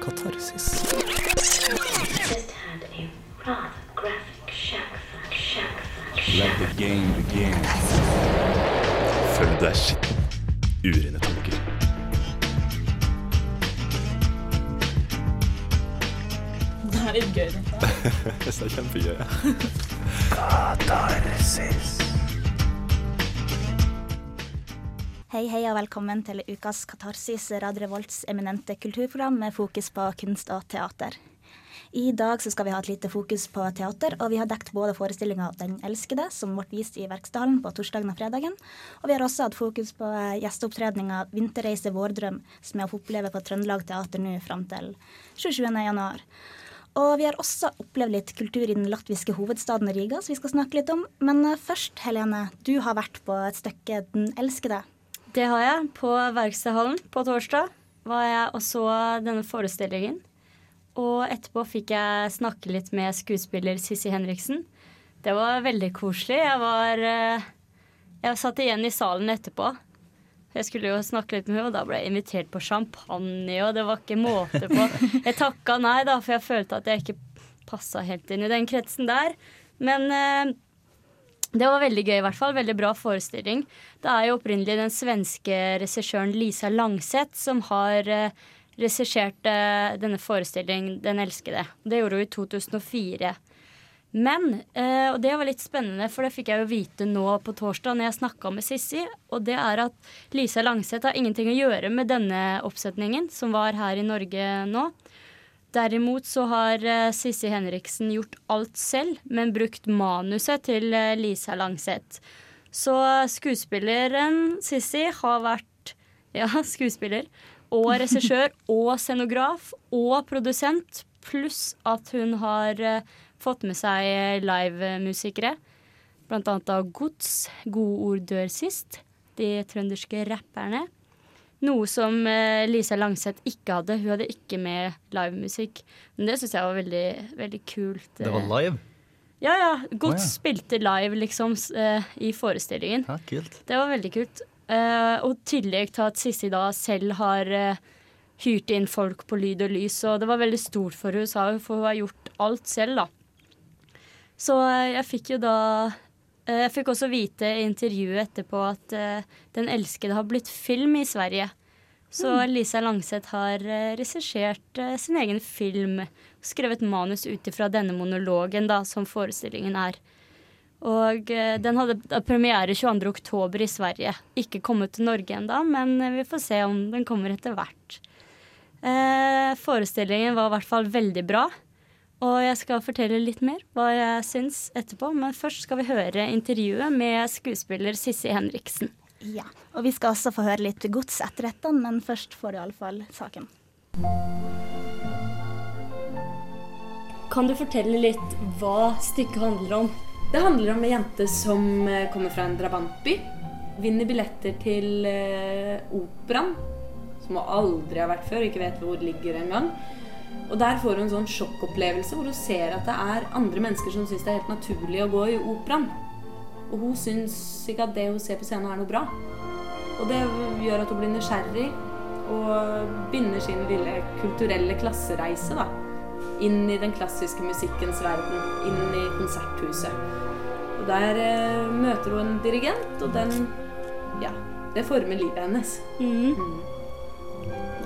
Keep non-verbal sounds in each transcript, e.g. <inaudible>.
katarsis. Følg deg skitten. Urene tanker. Det er litt gøy, dette. <laughs> Det er kjempegøy. <laughs> ja. Hei, hei og velkommen til ukas Katarsis, Radio Revolts eminente kulturprogram med fokus på kunst og teater. I dag skal vi ha et lite fokus på teater, og vi har dekt både forestillinga 'Den elskede', som ble vist i Verkstedhallen på torsdagen og fredagen, og vi har også hatt fokus på eh, gjesteopptredninga 'Vinterreise vårdrøm', som har fått oppleve på Trøndelag Teater nå fram til 27. januar. Og vi har også opplevd litt kultur i den latviske hovedstaden Riga, som vi skal snakke litt om. Men eh, først, Helene, du har vært på et stykke 'Den elskede'. Det har jeg. På Verkstedhallen på torsdag var jeg og så denne forestillingen. Og etterpå fikk jeg snakke litt med skuespiller Sissi Henriksen. Det var veldig koselig. Jeg var eh, Jeg satt igjen i salen etterpå. Jeg skulle jo snakke litt med henne, og da ble jeg invitert på champagne, og det var ikke måte på. Jeg takka nei, da, for jeg følte at jeg ikke passa helt inn i den kretsen der. Men eh, det var veldig gøy, i hvert fall. Veldig bra forestilling. Det er jo opprinnelig den svenske regissøren Lisa Langseth som har uh, regissert eh, denne forestillingen 'Den elskede'. Det gjorde hun i 2004. Men, eh, og det var litt spennende, for det fikk jeg jo vite nå på torsdag når jeg snakka med Sissi, og det er at Lisa Langseth har ingenting å gjøre med denne oppsetningen som var her i Norge nå. Derimot så har eh, Sissi Henriksen gjort alt selv, men brukt manuset til eh, Lisa Langseth. Så skuespilleren Sissi har vært <laughs> ja, skuespiller og regissør <laughs> og scenograf og produsent, pluss at hun har eh, fått med seg livemusikere. Blant annet av Gods, Gode ord dør sist, de trønderske rapperne. Noe som eh, Lisa Langseth ikke hadde. Hun hadde ikke med livemusikk. Men det syns jeg var veldig, veldig kult. Det var live? Ja, ja. Godt oh, ja. spilte live, liksom, eh, i forestillingen. Ja, kult. Det var veldig kult. Eh, og i tillegg til at Sissi da selv har eh, hyrt inn folk på lyd og lys, og det var veldig stort for henne, sa hun, for hun har gjort alt selv, da. Så eh, jeg fikk jo da eh, Jeg fikk også vite i intervjuet etterpå at eh, Den elskede har blitt film i Sverige. Så Lisa Langseth har uh, regissert eh, sin egen film. Skrevet manus ut ifra denne monologen da, som forestillingen er. Og eh, den hadde premiere 22. oktober i Sverige. Ikke kommet til Norge ennå, men eh, vi får se om den kommer etter hvert. Eh, forestillingen var i hvert fall veldig bra. Og jeg skal fortelle litt mer hva jeg syns etterpå. Men først skal vi høre intervjuet med skuespiller Sissi Henriksen. Ja, og vi skal også få høre litt gods etter dette, men først får du iallfall saken. Kan du fortelle litt hva stykket handler om? Det handler om ei jente som eh, kommer fra en drabantby. Vinner billetter til eh, operaen, som hun aldri har vært før, ikke vet hvor ligger engang. Og der får hun en sånn sjokkopplevelse hvor hun ser at det er andre mennesker som syns det er helt naturlig å gå i operaen. Og hun syns ikke at det hun ser på scenen er noe bra. Og det gjør at hun blir nysgjerrig og begynner sin lille kulturelle klassereise da. Inn i den klassiske musikkens verden. Inn i konserthuset. Og der eh, møter hun en dirigent, og den Ja, det former livet hennes.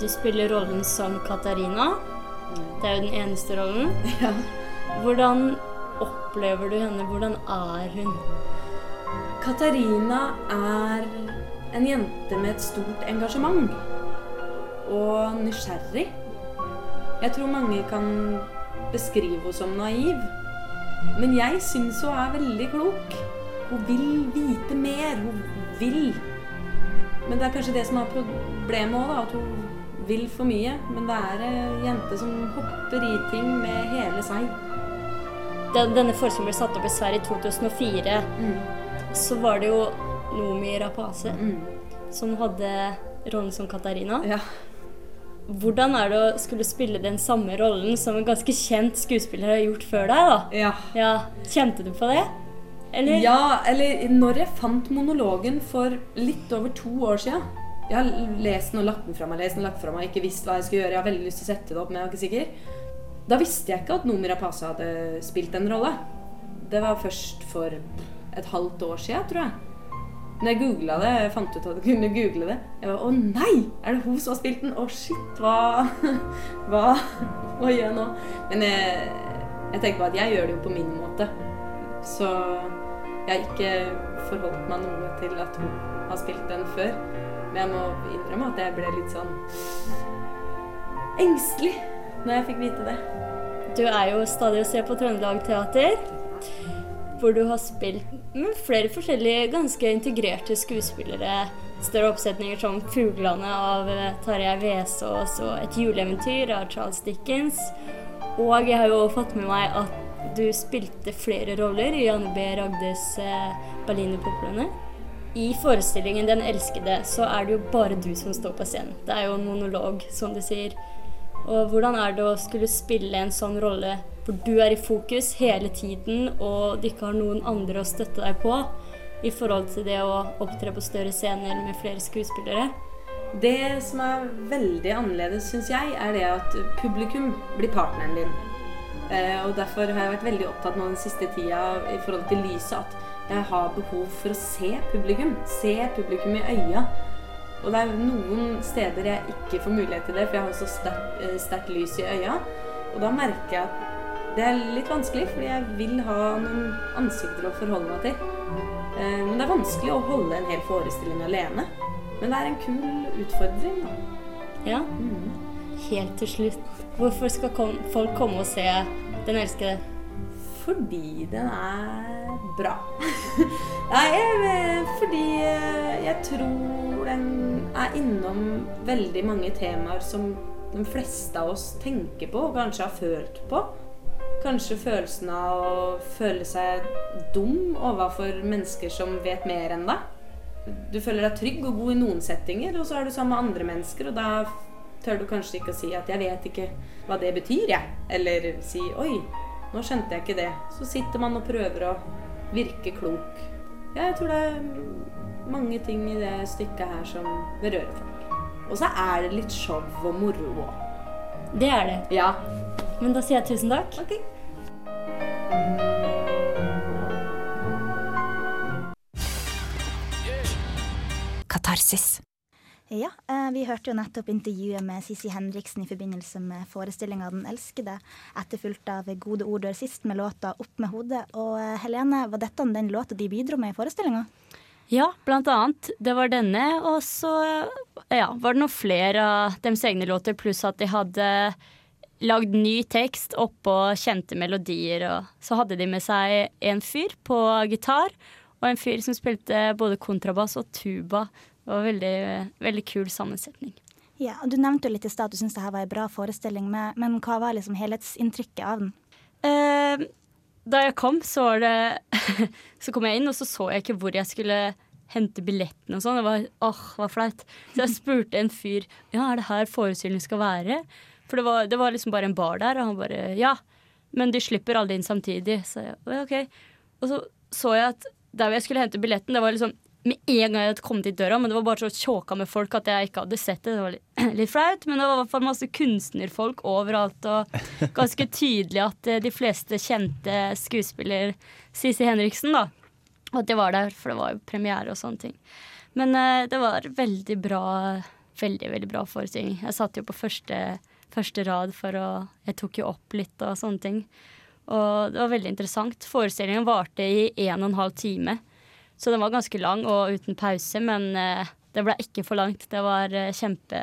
Du spiller rollen som Katarina. Det er jo den eneste rollen. <laughs> Ja. Hvordan opplever du henne? Hvordan er hun? Katarina er en jente med et stort engasjement. Og nysgjerrig. Jeg tror mange kan beskrive henne som naiv. Men jeg syns hun er veldig klok. Hun vil vite mer. Hun vil. Men det er kanskje det som er problemet òg, at hun vil for mye. Men det er ei jente som hopper i ting med hele seg. Da denne forestillingen ble satt opp i Sverige i 2004, så var det jo Nomi Rapace som hadde rollen som Katarina. Ja. Hvordan er det å skulle spille den samme rollen som en ganske kjent skuespiller har gjort før deg? da? ja. Ja, Kjente du på det? Eller? Ja, eller når jeg fant monologen for litt over to år siden, Jeg har lest den og lagt den fra meg, lest den og lagt fra meg, ikke visst hva jeg skulle gjøre. Jeg har veldig lyst til å sette det opp, men jeg var ikke sikker. Da visste jeg ikke at Noomi Rapace hadde spilt en rolle. Det var først for et halvt år siden, tror jeg. Når jeg googla det, jeg fant ut at jeg kunne google det. Jeg var, Å nei! Er det hun som har spilt den? Å shit, hva <laughs> Hva, hva gjør jeg nå? Men jeg, jeg tenker på at jeg gjør det jo på min måte. Så jeg har ikke forholdt meg noe til at hun har spilt den før. Men jeg må innrømme at jeg ble litt sånn engstelig når jeg fikk vite det. Du er jo stadig å se på Trøndelag Teater, hvor du har spilt med flere forskjellige ganske integrerte skuespillere. Større oppsetninger som 'Fuglene' av eh, Tarjei Vesaas og 'Et juleeventyr' av Charles Dickens. Og jeg har jo fått med meg at du spilte flere roller i Janne B. Ragdes eh, Berlinerpoplene. I forestillingen 'Den elskede' så er det jo bare du som står på scenen. Det er jo en monolog, som du sier. Og hvordan er det å skulle spille en sånn rolle hvor du er i fokus hele tiden, og du ikke har noen andre å støtte deg på, i forhold til det å opptre på større scener med flere skuespillere? Det som er veldig annerledes, syns jeg, er det at publikum blir partneren din. Eh, og derfor har jeg vært veldig opptatt nå den siste tida i forhold til lyset at jeg har behov for å se publikum. Se publikum i øya. Og det er noen steder jeg ikke får mulighet til det, for jeg har så sterkt, eh, sterkt lys i øya. Og da merker jeg at det er litt vanskelig, fordi jeg vil ha noen ansikter å forholde meg til. Eh, Men det er vanskelig å holde en hel forestilling alene. Men det er en kul utfordring, da. Ja. Helt til slutt. Hvorfor skal folk komme og se Den elskede? Fordi den er bra. <laughs> Nei, jeg, fordi eh, jeg tror den er innom veldig mange temaer som de fleste av oss tenker på og kanskje har følt på. Kanskje følelsen av å føle seg dum overfor mennesker som vet mer enn deg. Du føler deg trygg og god i noen settinger, og så er du sammen med andre mennesker, og da tør du kanskje ikke å si at 'jeg vet ikke hva det betyr', jeg. Eller si 'oi, nå skjønte jeg ikke det'. Så sitter man og prøver å virke klok. Ja, jeg tror det er mange ting i det stykket her som berører folk. Og så er det litt show og moro òg. Det er det. Ja. Men da sier jeg tusen takk. Okay. Katarsis. Ja, eh, vi hørte jo nettopp intervjuet med Sissi Henriksen i forbindelse med forestillinga 'Den elskede', etterfulgt av 'Gode ord dør sist' med låta 'Opp med hodet'. Og eh, Helene, var dette den låta de bidro med i forestillinga? Ja, blant annet. Det var denne, og så ja, var det noen flere av deres egne låter, pluss at de hadde lagd ny tekst oppå kjente melodier. Og så hadde de med seg en fyr på gitar, og en fyr som spilte både kontrabass og tuba. Det var veldig, veldig kul sammensetning. Ja, og Du nevnte jo litt i stad at du syntes det var en bra forestilling, men, men hva var liksom helhetsinntrykket av den? Eh, da jeg kom, så var det <laughs> Så kom jeg inn, og så så jeg ikke hvor jeg skulle hente billetten og sånn. Det var åh, hva flaut. Så jeg spurte en fyr ja, er det her forestillingen skal være. For det var, det var liksom bare en bar der, og han bare ja. Men de slipper alle inn samtidig. Så jeg OK. Og så så jeg at der jeg skulle hente billetten, det var liksom med en gang jeg hadde kommet i døra, men det var bare så tjåka med folk at jeg ikke hadde sett det. Det var litt, <clears throat> litt flaut, men det var i hvert fall masse kunstnerfolk overalt, og ganske tydelig at eh, de fleste kjente skuespiller Sisi Henriksen, da. At jeg var der, for det var jo premiere og sånne ting. Men uh, det var veldig bra, veldig, veldig bra forestilling. Jeg satt jo på første, første rad for å Jeg tok jo opp litt og sånne ting. Og det var veldig interessant. Forestillingen varte i en og en halv time. Så den var ganske lang og uten pause, men eh, det ble ikke for langt. Det var eh, kjempe,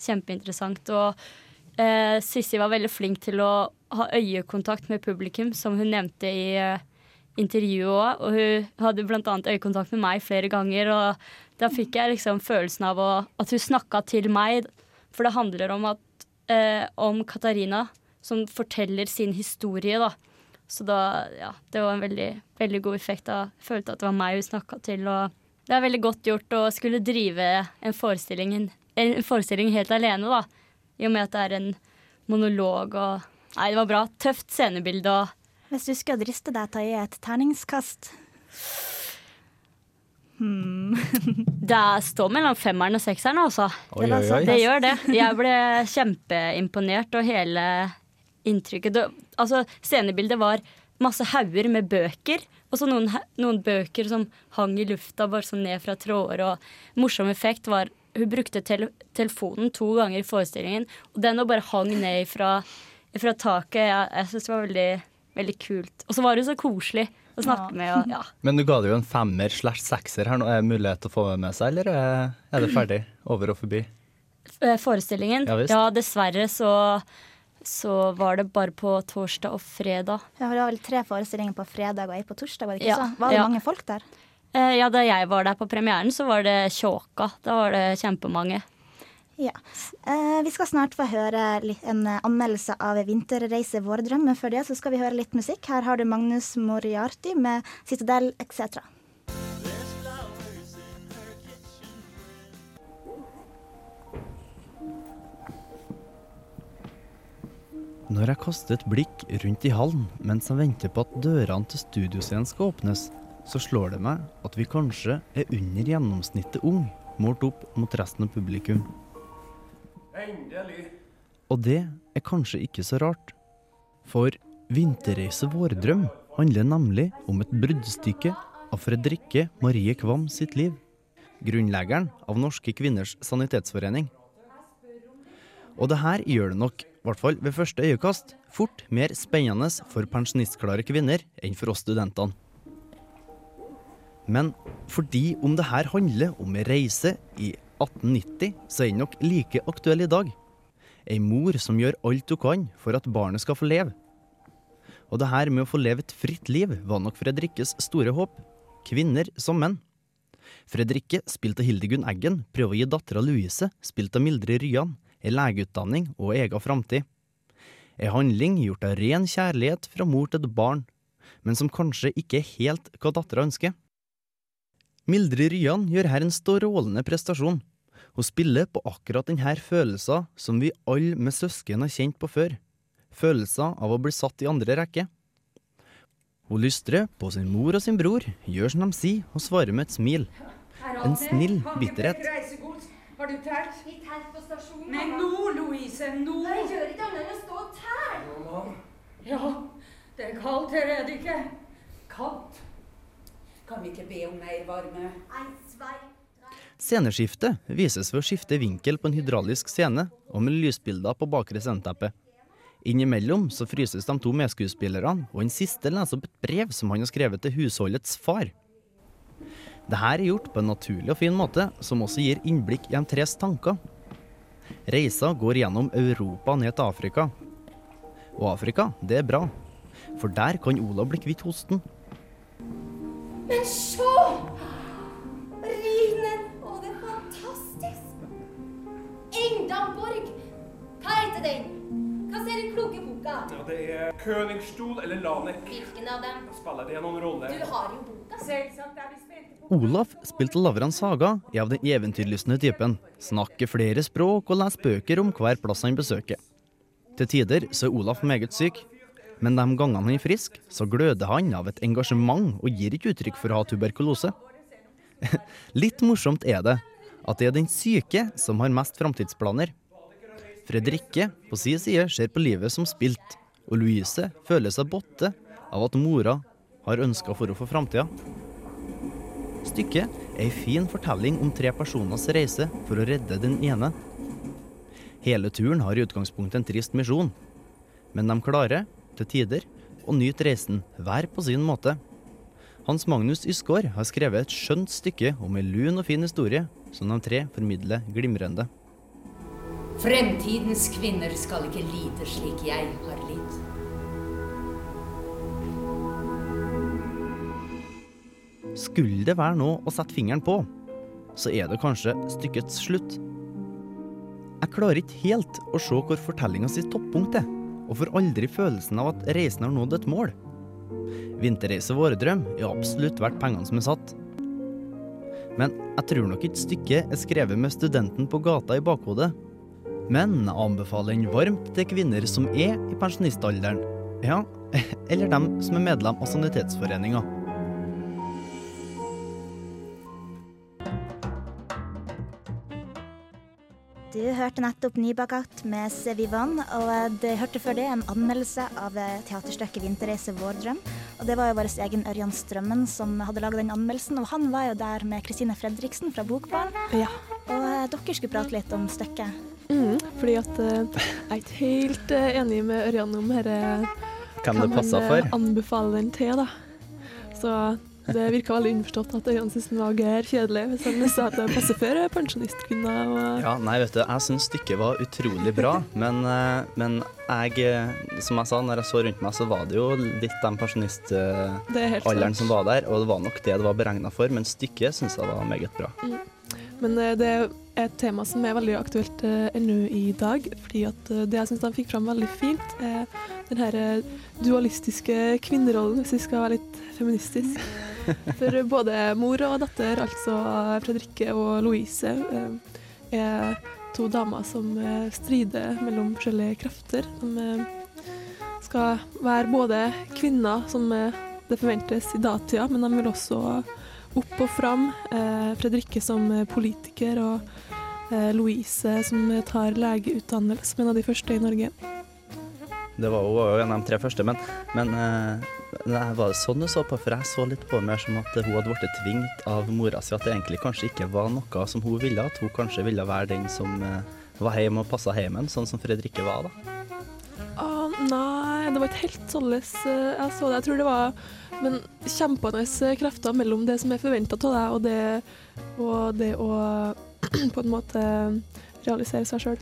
kjempeinteressant. Og eh, Sissi var veldig flink til å ha øyekontakt med publikum, som hun nevnte i eh, intervjuet òg. Og hun hadde bl.a. øyekontakt med meg flere ganger, og da fikk jeg liksom følelsen av å, at hun snakka til meg. For det handler om, at, eh, om Katarina som forteller sin historie, da. Så da, ja, det var en veldig, veldig god effekt. da. Jeg følte at det var meg hun snakka til. Og det er veldig godt gjort å skulle drive en forestilling, en forestilling helt alene, da. I og med at det er en monolog og Nei, det var bra. Tøft scenebilde og Hvis du skulle driste deg til å gi et terningskast <laughs> Det står mellom femmeren og sekseren, altså. Oi, oi, oi. Det gjør det. Jeg ble kjempeimponert, og hele inntrykket det, Altså, scenebildet var masse hauger med bøker, og så noen, noen bøker som hang i lufta, bare sånn ned fra tråder. Og morsom effekt var hun brukte tele telefonen to ganger i forestillingen, og den bare hang ned fra, fra taket. Jeg, jeg syns det var veldig, veldig kult. Og så var hun så koselig å snakke med. Og, ja. <laughs> Men du ga det jo en femmer slash sekser her nå. Er det mulighet til å få med seg, eller er- er det ferdig? Over og forbi? Eh, Forestillingen? Ja, Ja, dessverre så, så var det bare på torsdag og fredag. Ja, det var vel tre forestillinger på fredag og ei på torsdag, var det ikke Ja, så? Var det ja. mange folk der? Eh, Ja, Da jeg var der på premieren, så var det tjåka. Da var det kjempemange. Ja. Eh, vi skal snart få høre en anmeldelse av 'Vinterreise vår drøm', men før det så skal vi høre litt musikk. Her har du Magnus Moriarty med 'Citadel etc'. Når jeg kaster et blikk rundt i hallen mens jeg venter på at dørene til studioscenen skal åpnes, så slår det meg at vi kanskje er under gjennomsnittet ung, målt opp mot resten av publikum. Og det er kanskje ikke så rart. For Vinterreise vårdrøm handler nemlig om et bruddstykke av Fredrikke Marie Kvam sitt liv. Grunnleggeren av Norske kvinners sanitetsforening. Og det her gjør det nok, i hvert fall ved første øyekast, fort mer spennende for pensjonistklare kvinner enn for oss studentene. Men fordi om det her handler om ei reise i 1890, så er den nok like aktuell i dag. Ei mor som gjør alt hun kan for at barnet skal få leve. Og det her med å få leve et fritt liv var nok Fredrikkes store håp. Kvinner som menn. Fredrikke, spilt av Hildegunn Eggen, prøver å gi dattera Louise, spilt av Mildrid Ryan, ei legeutdanning og egen framtid. Ei handling gjort av ren kjærlighet fra mor til barn, men som kanskje ikke er helt hva dattera ønsker. Mildrid Ryan gjør her en strålende prestasjon. Hun spiller på akkurat denne følelsen som vi alle med søsken har kjent på før. Følelsen av å bli satt i andre rekke. Hun lystrer på sin mor og sin bror, gjør som de sier og svarer med et smil. En snill bitterhet. Har du telt? Vi teller på stasjonen. Men nå, Louise, nå! Jeg gjør ikke annet enn å stå og telle. Ja, det er kaldt her, er det ikke? Kaldt? Kan vi ikke be om mer varme? Ein, zwei, Sceneskiftet vises ved å skifte vinkel på en hydraulisk scene og med lysbilder på bakre sceneteppe. Innimellom så fryses de to medskuespillerne, og den siste leser opp et brev som han har skrevet til husholdets far. Dette er gjort på en naturlig og fin måte, som også gir innblikk i de tres tanker. Reisa går gjennom Europa ned til Afrika. Og Afrika, det er bra, for der kan Olav bli kvitt hosten. Men se! Rinen! Å, det er fantastisk! Engdamborg! Hva heter den? Ja, det er Königstuhl eller Lanek. Hvilken av dem? Spiller det noen rolle? Du har jo boka. Selvsagt er vi spente på Olaf, spilt av Lavran Saga, er av den eventyrlystne typen. Snakker flere språk og leser bøker om hver plass han besøker. Til tider så er Olaf meget syk, men de gangene han er frisk, så gløder han av et engasjement og gir ikke uttrykk for å ha tuberkulose. <laughs> Litt morsomt er det at det er den syke som har mest framtidsplaner. Fredrikke på sin side ser på livet som spilt, og Louise føler seg botte av at mora har ønska for henne for framtida. Stykket er ei fin fortelling om tre personers reise for å redde den ene. Hele turen har i utgangspunktet en trist misjon, men de klarer, til tider, å nyte reisen, hver på sin måte. Hans Magnus Ysgaard har skrevet et skjønt stykke om ei lun og fin historie, som de tre formidler glimrende. Fremtidens kvinner skal ikke lide slik jeg har lidd. Skulle det være noe å sette fingeren på, så er det kanskje stykkets slutt. Jeg klarer ikke helt å se hvor fortellinga sitt toppunkt er, og får aldri følelsen av at reisen har nådd et mål. Vinterreise våredrøm er absolutt verdt pengene som er satt. Men jeg tror nok ikke stykket er skrevet med studenten på gata i bakhodet men anbefaler den varmt til kvinner som er i pensjonistalderen. Ja, <laughs> eller dem som er medlem av Sanitetsforeninga. Du hørte nettopp Nybakakt med Sevivan, og du hørte før det en anmeldelse av teaterstykket 'Vinterreise Vårdrøm. Og det var jo vår egen Ørjan Strømmen som hadde laga den anmeldelsen, og han var jo der med Kristine Fredriksen fra Bokbarn. Ja. Og dere skulle prate litt om stykket. Mm, fordi at eh, jeg er ikke helt eh, enig med Ørjan om dette, Hvem det passer man for. eh, anbefale den til, da. Så det virka veldig innforstått at Ørjan syntes den var gær kjedelig, hvis han sa at det passer for pensjonistkvinner. Og, Ja, nei, vet du, jeg syns stykket var utrolig bra, men, men jeg, som jeg sa, når jeg så rundt meg, så var det jo litt den er pensjonistalderen som var der, og det var nok det det var beregna for, men stykket syns jeg var meget bra. Mm. Men det et tema som er veldig aktuelt eh, ennå i dag. fordi at eh, det jeg syns de fikk fram veldig fint, er den her eh, dualistiske kvinnerollen, hvis vi skal være litt feministisk. <laughs> For både mor og datter, altså Fredrikke og Louise, eh, er to damer som eh, strider mellom forskjellige krefter. De skal være både kvinner, som det forventes i datida, men de vil også opp og fram. Eh, Fredrikke som eh, politiker og eh, Louise som tar legeutdannelse, som en av de første i Norge. Det var jo en av de tre første, men, men eh, nei, var det sånn du så på? For jeg så litt på mer som at hun hadde blitt tvunget av mora si, at det egentlig kanskje ikke var noe som hun ville, at hun kanskje ville være den som var hjemme og passa heimen, sånn som Fredrikke var, da. Å nei, det var ikke helt eh, jeg så det. Jeg tror det var men kjempende eh, krefter mellom det som er forventa av deg, og det, og det å <clears throat> på en måte realisere seg sjøl.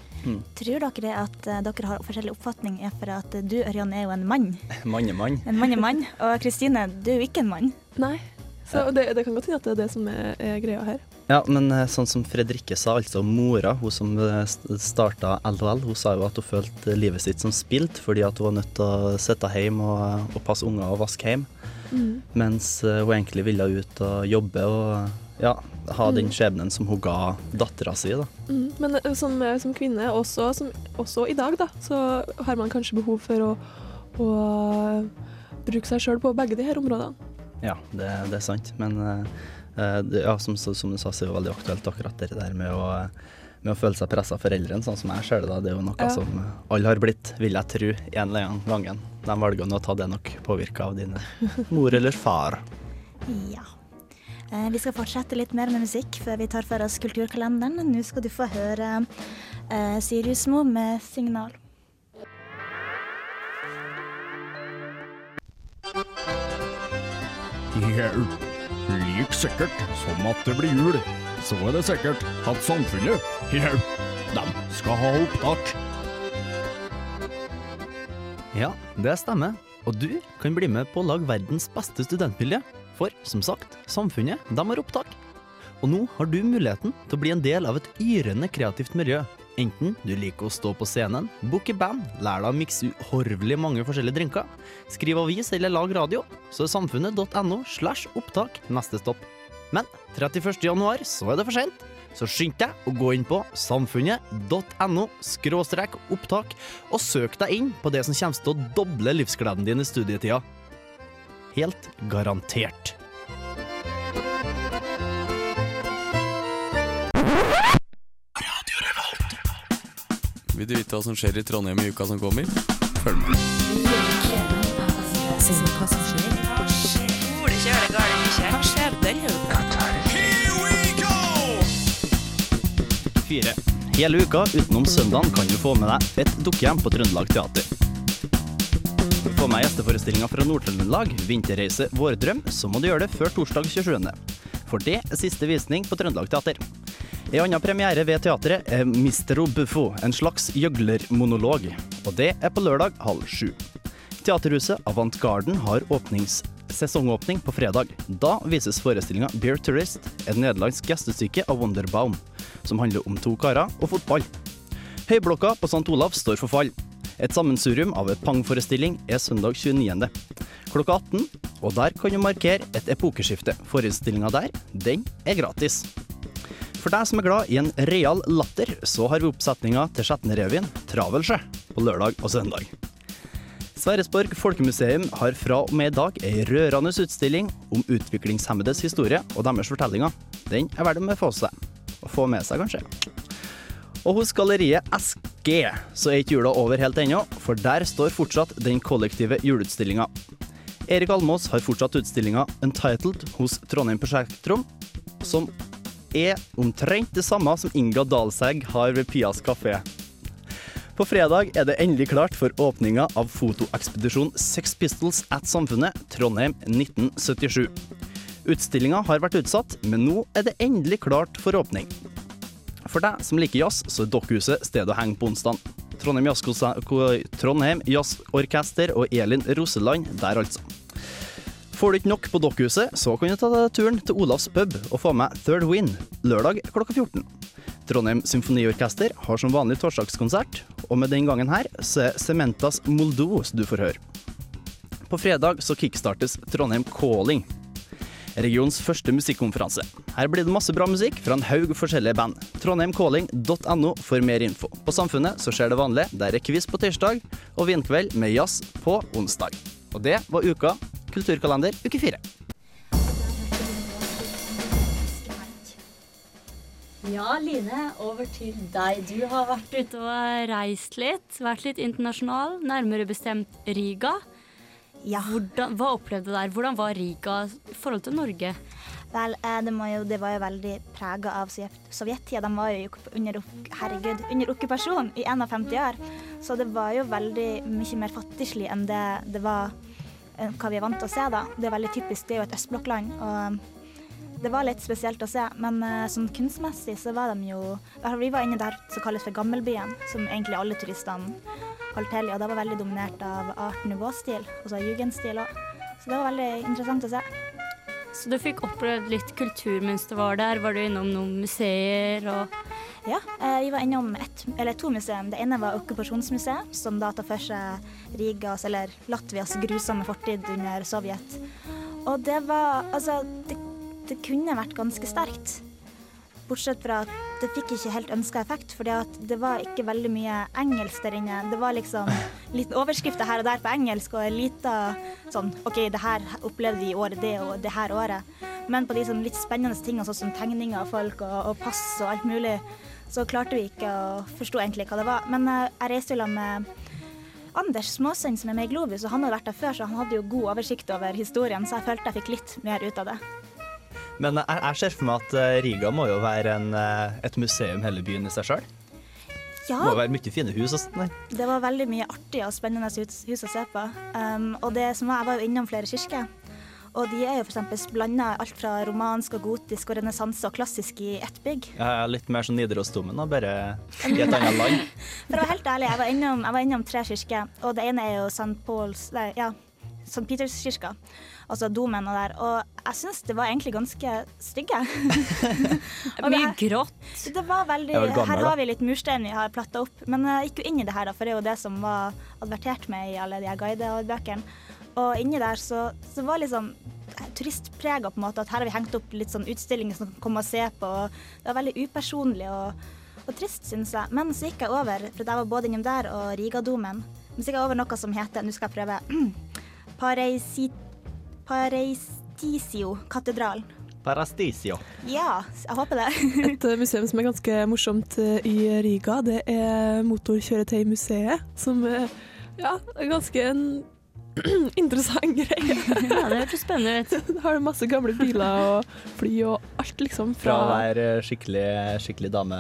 Tror dere at eh, dere har forskjellig oppfatning er for at du, Ørjan, er jo en mann? <laughs> Mann er mann. En mann er mann. Og Kristine, du er jo ikke en mann. Nei. Så det, det kan godt hende at det er det som er, er greia her. Ja, men eh, sånn som Fredrikke sa, altså mora, hun som starta LHL, hun sa jo at hun følte livet sitt som spilt fordi at hun var nødt til å sitte hjemme og, og passe unger og vaske hjem. Mm. Mens eh, hun egentlig ville ut og jobbe og ja, ha den skjebnen som hun ga dattera si. da. Mm, men eh, som, eh, som kvinne, også, som, også i dag, da, så har man kanskje behov for å, å bruke seg sjøl på begge de her områdene. Ja, det, det er sant. Men det, ja, som, som du sa, så er det veldig aktuelt akkurat det der med å, med å føle seg pressa av foreldrene, sånn som jeg ser det. da. Det er jo noe Ja. som alle har blitt, vil jeg tro, en eller annen gangen. De valgene å ta det nok påvirka av dine <laughs> mor eller far. Ja. Eh, Vi skal fortsette litt mer med musikk før vi tar for oss kulturkalenderen. Nå skal du få høre eh, Sirius Mo med 'Signal'. Jau. Like sikkert som at det blir jul, så er det sikkert at samfunnet, jau, de skal ha opptak. Ja, det stemmer. Og du kan bli med på å lage verdens beste studentmiljø. For som sagt, samfunnet, de har opptak. Og nå har du muligheten til å bli en del av et yrende kreativt miljø. Enten du liker å stå på scenen, booke band, lære deg å mikse uhorvelig mange forskjellige drinker, skrive avis eller lage radio, så er samfunnet.no slash opptak neste stopp. Men 31. januar så er det for sent, så skynd deg å gå inn på samfunnet.no skråstrek opptak og søk deg inn på det som kommer til å doble livsgleden din i studietida. Helt garantert. Vil du vite hva som skjer i Trondheim i uka som kommer? Følg med. Fire. Hele uka utenom søndagen kan du få med deg et dukkehjem på Trøndelag Teater. Få med gjesteforestillinga fra Nord-Trøndelag, 'Vinterreise vårdrøm', så må du gjøre det før torsdag 27. For det er siste visning på Trøndelag Teater. En annen premiere ved teatret er Mistero Buffo, en slags gjøglermonolog. Og det er på lørdag halv sju. Teaterhuset Avant Garden har åpnings sesongåpning på fredag. Da vises forestillinga Beer Tourist, et nederlandsk gjestestykke av Wonderbaum, som handler om to karer og fotball. Høyblokka på St. Olav står for fall. Et sammensurium av en pangforestilling er søndag 29. klokka 18, og der kan du markere et epokeskifte. Forestillinga der, den er gratis. For deg som er glad i en real latter, så har vi oppsetninga til Skjetnerevyen, Travelsjø, på lørdag og søndag. Sverresborg Folkemuseum har fra og med i dag ei rørende utstilling om utviklingshemmedes historie og deres fortellinger. Den er verdt å få seg. Å få med seg, kanskje. Og hos galleriet SG så er ikke jula over helt ennå, for der står fortsatt den kollektive juleutstillinga. Erik Almås har fortsatt utstillinga Untitled hos Trondheim Prosjektrom, som er omtrent det samme som Inga Dalsegg har ved Pias kafé. På fredag er det endelig klart for åpninga av fotoekspedisjon Sex Pistols at Samfunnet Trondheim 1977. Utstillinga har vært utsatt, men nå er det endelig klart for åpning. For deg som liker jazz, så er Dokkhuset stedet å henge på onsdag. Trondheim, Jazzorkester og Elin Roseland der, altså. Får du ikke nok på Dokkhuset, så kan du ta deg turen til Olavs pub og få med Third Win lørdag klokka 14. Trondheim Symfoniorkester har som vanlig torsdagskonsert, og med den gangen her så er Sementas Moldos du får høre. På fredag så kickstartes Trondheim Calling. Regionens første musikkonferanse. Her blir det masse bra musikk fra en haug forskjellige band. Trondheimcalling.no for mer info. På Samfunnet så skjer det vanlig. Der er quiz på tirsdag og vinkveld med jazz på onsdag. Og det var uka Kulturkalender uke fire. Ja, Line, over til deg. Du har vært ute og reist litt. Vært litt internasjonal, nærmere bestemt Riga. Hvordan, hva opplevde du der? Hvordan var Riga i forhold til Norge? Vel, eh, det, jo, det var jo veldig prega av Sovjet- Sovjettida. De var jo under, herregud, under okkupasjon i 51 år. Så det var jo veldig mye mer fattigslig enn det det var eh, hva vi er vant til å se. da. Det er veldig typisk, det er jo et østblokkland. og det var litt spesielt å se, men eh, sånn kunstmessig så var de jo Vi var inne der som kalles for Gammelbyen, som egentlig alle turistene holdt til i, og det var veldig dominert av art nouveau-stil, altså jugendstil òg. Så det var veldig interessant å se. Så du fikk opplevd litt kultur mens du var der? Var du innom noen museer og Ja, eh, vi var innom et, eller to museum. Det ene var Okkupasjonsmuseet, som da tar for seg Rigas, eller Latvias grusomme fortid under Sovjet. Og det var Altså, det, det kunne vært ganske sterkt. Bortsett fra at det fikk ikke helt ønska effekt, for det var ikke veldig mye engelsk der inne. Det var liksom <laughs> litt overskrifter her og der på engelsk, og en lita sånn OK, det her opplevde vi i året, det og det her året. Men på de sånn litt spennende tingene, sånn som tegninger av folk og, og pass og alt mulig, så klarte vi ikke å forstå egentlig hva det var. Men eh, jeg reiste jo med Anders Småsønn, som er med i Globus, og han hadde vært der før, så han hadde jo god oversikt over historien, så jeg følte jeg fikk litt mer ut av det. Men jeg, jeg ser for meg at eh, Riga må jo være en, eh, et museum hele byen i seg sjøl. Ja. Det må være mye fine hus Også. Det var veldig mye artig og spennende hus, å se på. Um, og det som var, jeg var jo innom flere kirker. Og de er jo f.eks. blanda alt fra romansk og gotisk og renessanse og klassisk i ett bygg. Er litt mer sånn Nidarosdomen, da, bare i et annet land. <laughs> For å være helt ærlig, jeg var innom, jeg var innom tre kirker, og det ene er jo St. Pauls Nei, ja, St. Peterskirka. Altså domen og der. Og jeg syns det var egentlig ganske stygge. <laughs> Mye grått. Det var veldig gammel, Her har vi litt murstein vi har platta opp. Men jeg gikk jo inn i det her, da, for det er jo det som var advertert med i alle de her guidebøkene. Og inni der så, så var liksom turistprega på en måte. At her har vi hengt opp litt sånn utstillinger som kan komme og se på. Og det var veldig upersonlig og, og trist, syns jeg. Men så gikk jeg over, for jeg var både innom der og Rigadomen. Men så gikk jeg over noe som heter, nå skal jeg prøve, <clears throat> Pareisi, Pareistisio katedralen. Parastisio. Ja, jeg håper det. <laughs> Et eh, museum som er ganske morsomt eh, i Riga, det er Motorkjøretøymuseet, som eh, ja, er ganske en <clears throat> interessant greie. <laughs> Ja, det hørtes spennende ut. Da <laughs> har du masse gamle biler og fly og alt, liksom. Fra Fra å være skikkelig, skikkelig dame,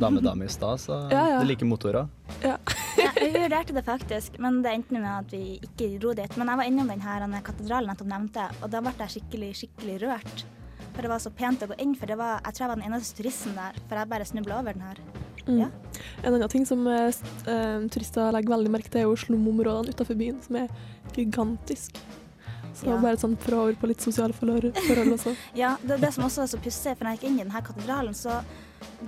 damedame i stad, så Ja, ja. du liker motorer. Ja, vurderte det faktisk, men det endte med at vi ikke dro dit. Men jeg var innom den her denne katedralen jeg nettopp nevnte, og da ble jeg skikkelig, skikkelig rørt. For det var så pent å gå inn, for det var, jeg tror jeg var den eneste turisten der, for jeg bare snubla over den her. Mm. Ja. En annen ting som uh, turister legger veldig merke til, er jo slumområdene utenfor byen, som er gigantisk. Så Ja. bare sånn fra over på litt sosiale forhold også. <laughs> Ja, det er det som også er så pussig, for når jeg gikk inn i denne katedralen, så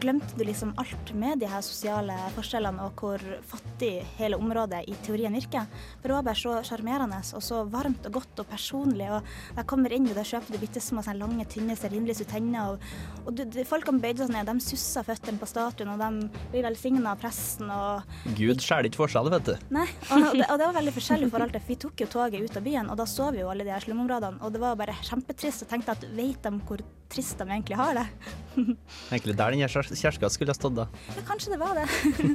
glemte du liksom alt med de her sosiale forskjellene og hvor fattig hele området i teorien virker. For det var bare så sjarmerende og så varmt og godt og personlig. Og jeg kommer inn, og der kjøper du bitte små lange, tynne stearinlys ut tenner. Og, og du, du, folkene bøyde seg ned, de sussa føttene på statuen, og de blir velsigna av presten. og Gud skjærer ikke forskjell, vet du. Nei, og det, og det var veldig forskjellig i forhold til, vi tok jo toget ut av byen, og da så vi jo alle de her slumområdene, og det var bare kjempetrist, og tenkte at vet de hvor trist de egentlig har det? Egentlig der den Anja Kjer- skulle ha stått da. Ja, kanskje det var det.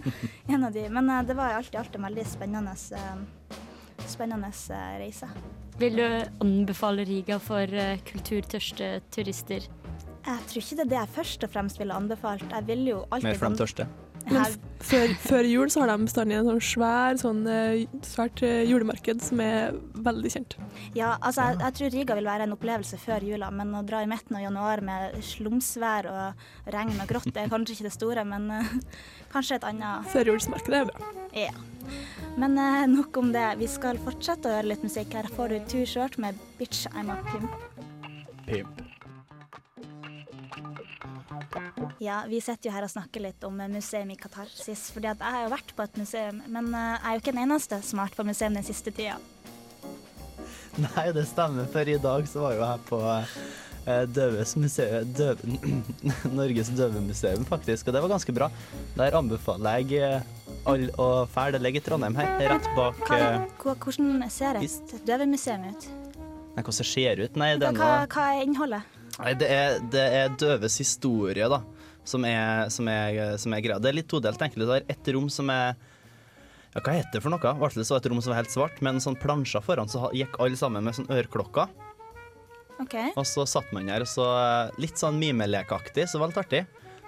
<laughs> en av de. Men uh, det var alltid, alltid en veldig spennende, uh, spennende eh, reise. Vil du anbefale Riga for kulturtørste turister? Jeg tror ikke det er det jeg først og fremst ville anbefalt. Jeg vil jo alltid Mer for de tørste. Men før, før jul så har de bestandig en sånn svær sånn, eh, svært eh, julemarked som er veldig kjent. Ja, altså jeg, jeg tror Riga vil være en opplevelse før jula, men å dra i midten av januar med slumsvær og regn og grått er kanskje ikke det store, men uh, kanskje et annet Førjulsmarkedet er bra. Ja. Men uh, nok om det. Vi skal fortsette å høre litt musikk. Her får du Too Short med 'Bitch I'm a Pimp'. Pimp. Ja, vi sitter jo her og snakker litt om museum i Katarsis, fordi jeg har jo vært på et museum, men eh, jeg er jo ikke den eneste som har vært på museum den siste tida. Nei, det stemmer, for i dag så var jo jeg på eh, Døves museum, døv, <clears throat> Norges døvemuseum, faktisk, og det var ganske bra. Der anbefaler jeg eh, alle å fære. Det ligger i Trondheim her, rett bak Hvordan ser et døvemuseum ut? Nei, hvordan det ser ut? Nei, det Hva, er hva, hva er innholdet? Nei, det er, det er døves historie, da, som er, som er, som er greia. Det er litt todelt, egentlig. Det er ett rom som er ja, Hva heter det for noe? Hvert så et rom som var helt svart, med en sånn plansjer foran, så gikk alle sammen med sånn øreklokker. Okay. Og så satt man der, og så eh, litt sånn mimelekaktig, så det var litt artig.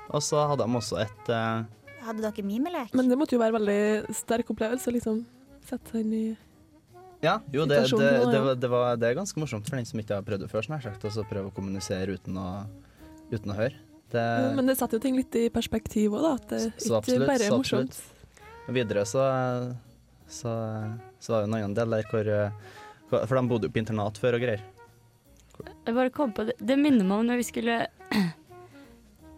Og så hadde de også et uh... Hadde dere mimelek? Men det måtte jo være veldig sterk opplevelse, liksom. Sette seg inn i Ja, jo, det, det, det, ja. var, det, var, det er ganske morsomt for den som ikke har prøvd det før, sånn sagt, og så prøve å kommunisere uten å, uten å høre. Det, Men det setter jo ting litt i perspektiv òg, da. At det Så ikke absolutt, bare er morsomt. Og videre så, så, så var det en annen del der hvor eh, For de bodde jo på internat før og greier. Jeg bare kom på det. Det minner meg om når vi skulle <clears throat>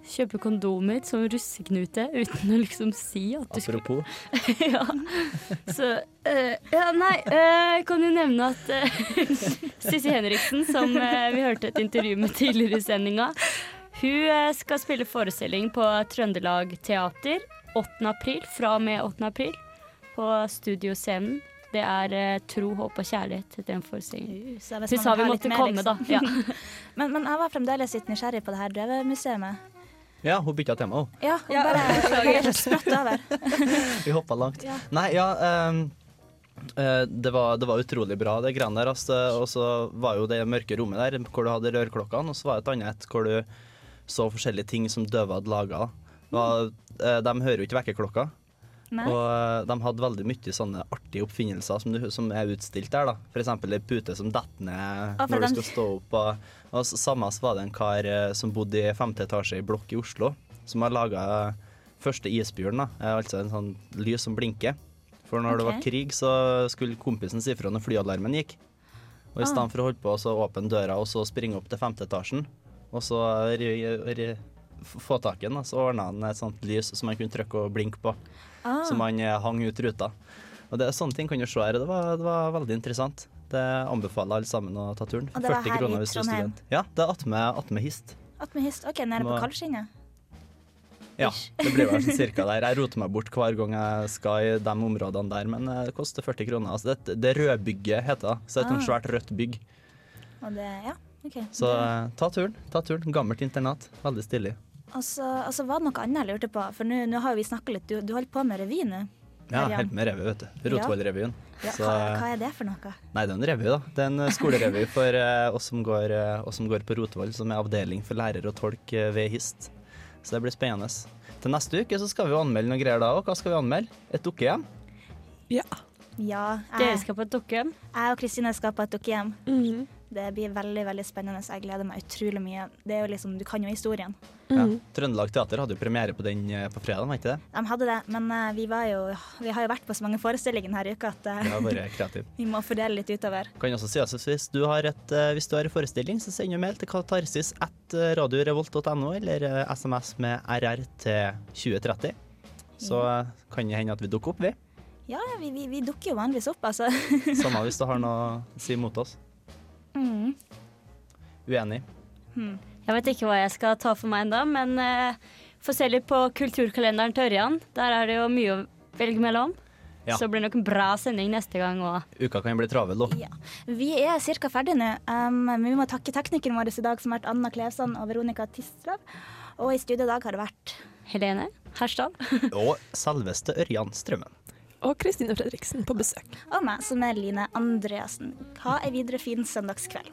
kjøpe kondomer som russeknute uten å liksom si at du skulle Apropos. <laughs> ja. Så uh, Ja, nei, uh, jeg kan jo nevne at <laughs> uh, Sissi Henriksen, som uh, vi hørte et intervju med tidligere i sendinga, hun skal spille forestilling på Trøndelag Teater 8. april, fra og med 8. april, på Studioscenen. Det er eh, Tro, håp og kjærlighet etter den forestillingen. Så Hun sa vi måtte mer, komme, da. Ja. liksom. <laughs> men, men jeg var fremdeles litt nysgjerrig på det her drevemuseet. Ja, hun bytta tema òg. Ja, hun bare, bare <laughs> spratt over. <laughs> Vi hoppa langt. Ja. Nei, ja um, eh, det, var, det var utrolig bra, det greiene der. Altså, og så var jo det mørke rommet der hvor du hadde rørklokkene, og så var det et annet hvor du så forskjellige ting som døve hadde laga. De hører jo ikke vekkerklokka. Nei. Og eh, de hadde veldig mye sånne artige oppfinnelser som, du, som er utstilt der. da. Eksempel ei pute som detter ned når du skal stå opp. Og, og samme så var det en kar eh, som bodde i femte etasje i blokk i Oslo, som har laga første isbjørn. da. Eh, Altså en sånn lys som blinker. For når det var krig, så skulle kompisen si fra når flyalarmen gikk. Og i Ah. stedet for å holde på å åpne døra og så springe opp til femte etasjen, og så få tak i den, så ordna han et sånt lys som man kunne trykke og blinke på. Ah. Som han eh, hang ut ruta. Og det, Sånne ting kan du se her. Det var, det var veldig interessant. Det anbefaler alle sammen å ta turen. Og det var 40 her i er Trondheim? student. Ja, det er attmed at Hist. At med hist. OK, nede på Nå- Kaldskinnet. Ja, det blir vel sånn cirka <laughs> der. Jeg roter meg bort hver gang jeg skal i de områdene der, men eh, det koster 40 kroner. Altså, det, det rødbygget heter det. Så det er et Ah. svært rødt bygg. Og det, ja, OK. Så eh, ta turen. ta turen. Gammelt internat. Veldig stilig. Og så altså, var det noe annet jeg lurte på, for nå nå har vi snakka litt. Du, du holder på med revy nå? Ja, helt med revy, vet du. Rotvoll-revyen. Ja, Så, hva, eh, hva er det for noe? Nei, det er en revy, da. Det er en eh, skolerevy for uh, oss, som går, uh, oss som går på Rotvoll, som er avdeling for lærer og tolk uh, ved HIST. Så det blir spennende. Til neste uke så skal vi jo anmelde noen greier da òg. Hva skal vi anmelde? Et dukkehjem? Ja. Ja, Dere skal på et dukkehjem? Jeg og Kristine skal på et dukkehjem. Mhm. Det blir veldig veldig spennende. Jeg gleder meg utrolig mye. Det er jo liksom, Du kan jo historien. Ja. Trøndelag Teater hadde jo premiere på den eh, på fredag, var ikke det? De hadde det, men uh, vi, var jo, vi har jo vært på så mange forestillinger denne uka at uh, <laughs> Vi må fordele litt utover. Kan også si at hvis du har, et, uh, hvis du har en forestilling, så send mail til katarsis.radiorevolt.no at radiorevolt.no, eller SMS med RR til 2030. Så kan det hende at vi dukker opp, vi. Ja, ja, vi, vi, vi dukker jo vanligvis opp, altså. Samme hvis du har <laughs> noe å si mot oss. Mm. Uenig. Mm. Jeg vet ikke hva jeg skal ta for meg ennå, men uh, få se litt på kulturkalenderen til Ørjan. Der er det jo mye å velge mellom. Ja. Så det blir nok en bra sending neste gang òg. Uka kan bli travel, da. Vi er ca. ferdige nå. Um, men vi må takke teknikeren vår i dag, som har vært Anna Klevsand og Veronica Tistrav. Og i studio i dag har det vært Helene Herstad. <laughs> Og selveste Ørjan Strømmen. Og Kristine Fredriksen på besøk. Og meg, som er Line Andreassen. Ha ei videre fin søndagskveld.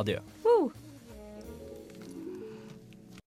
Adjø.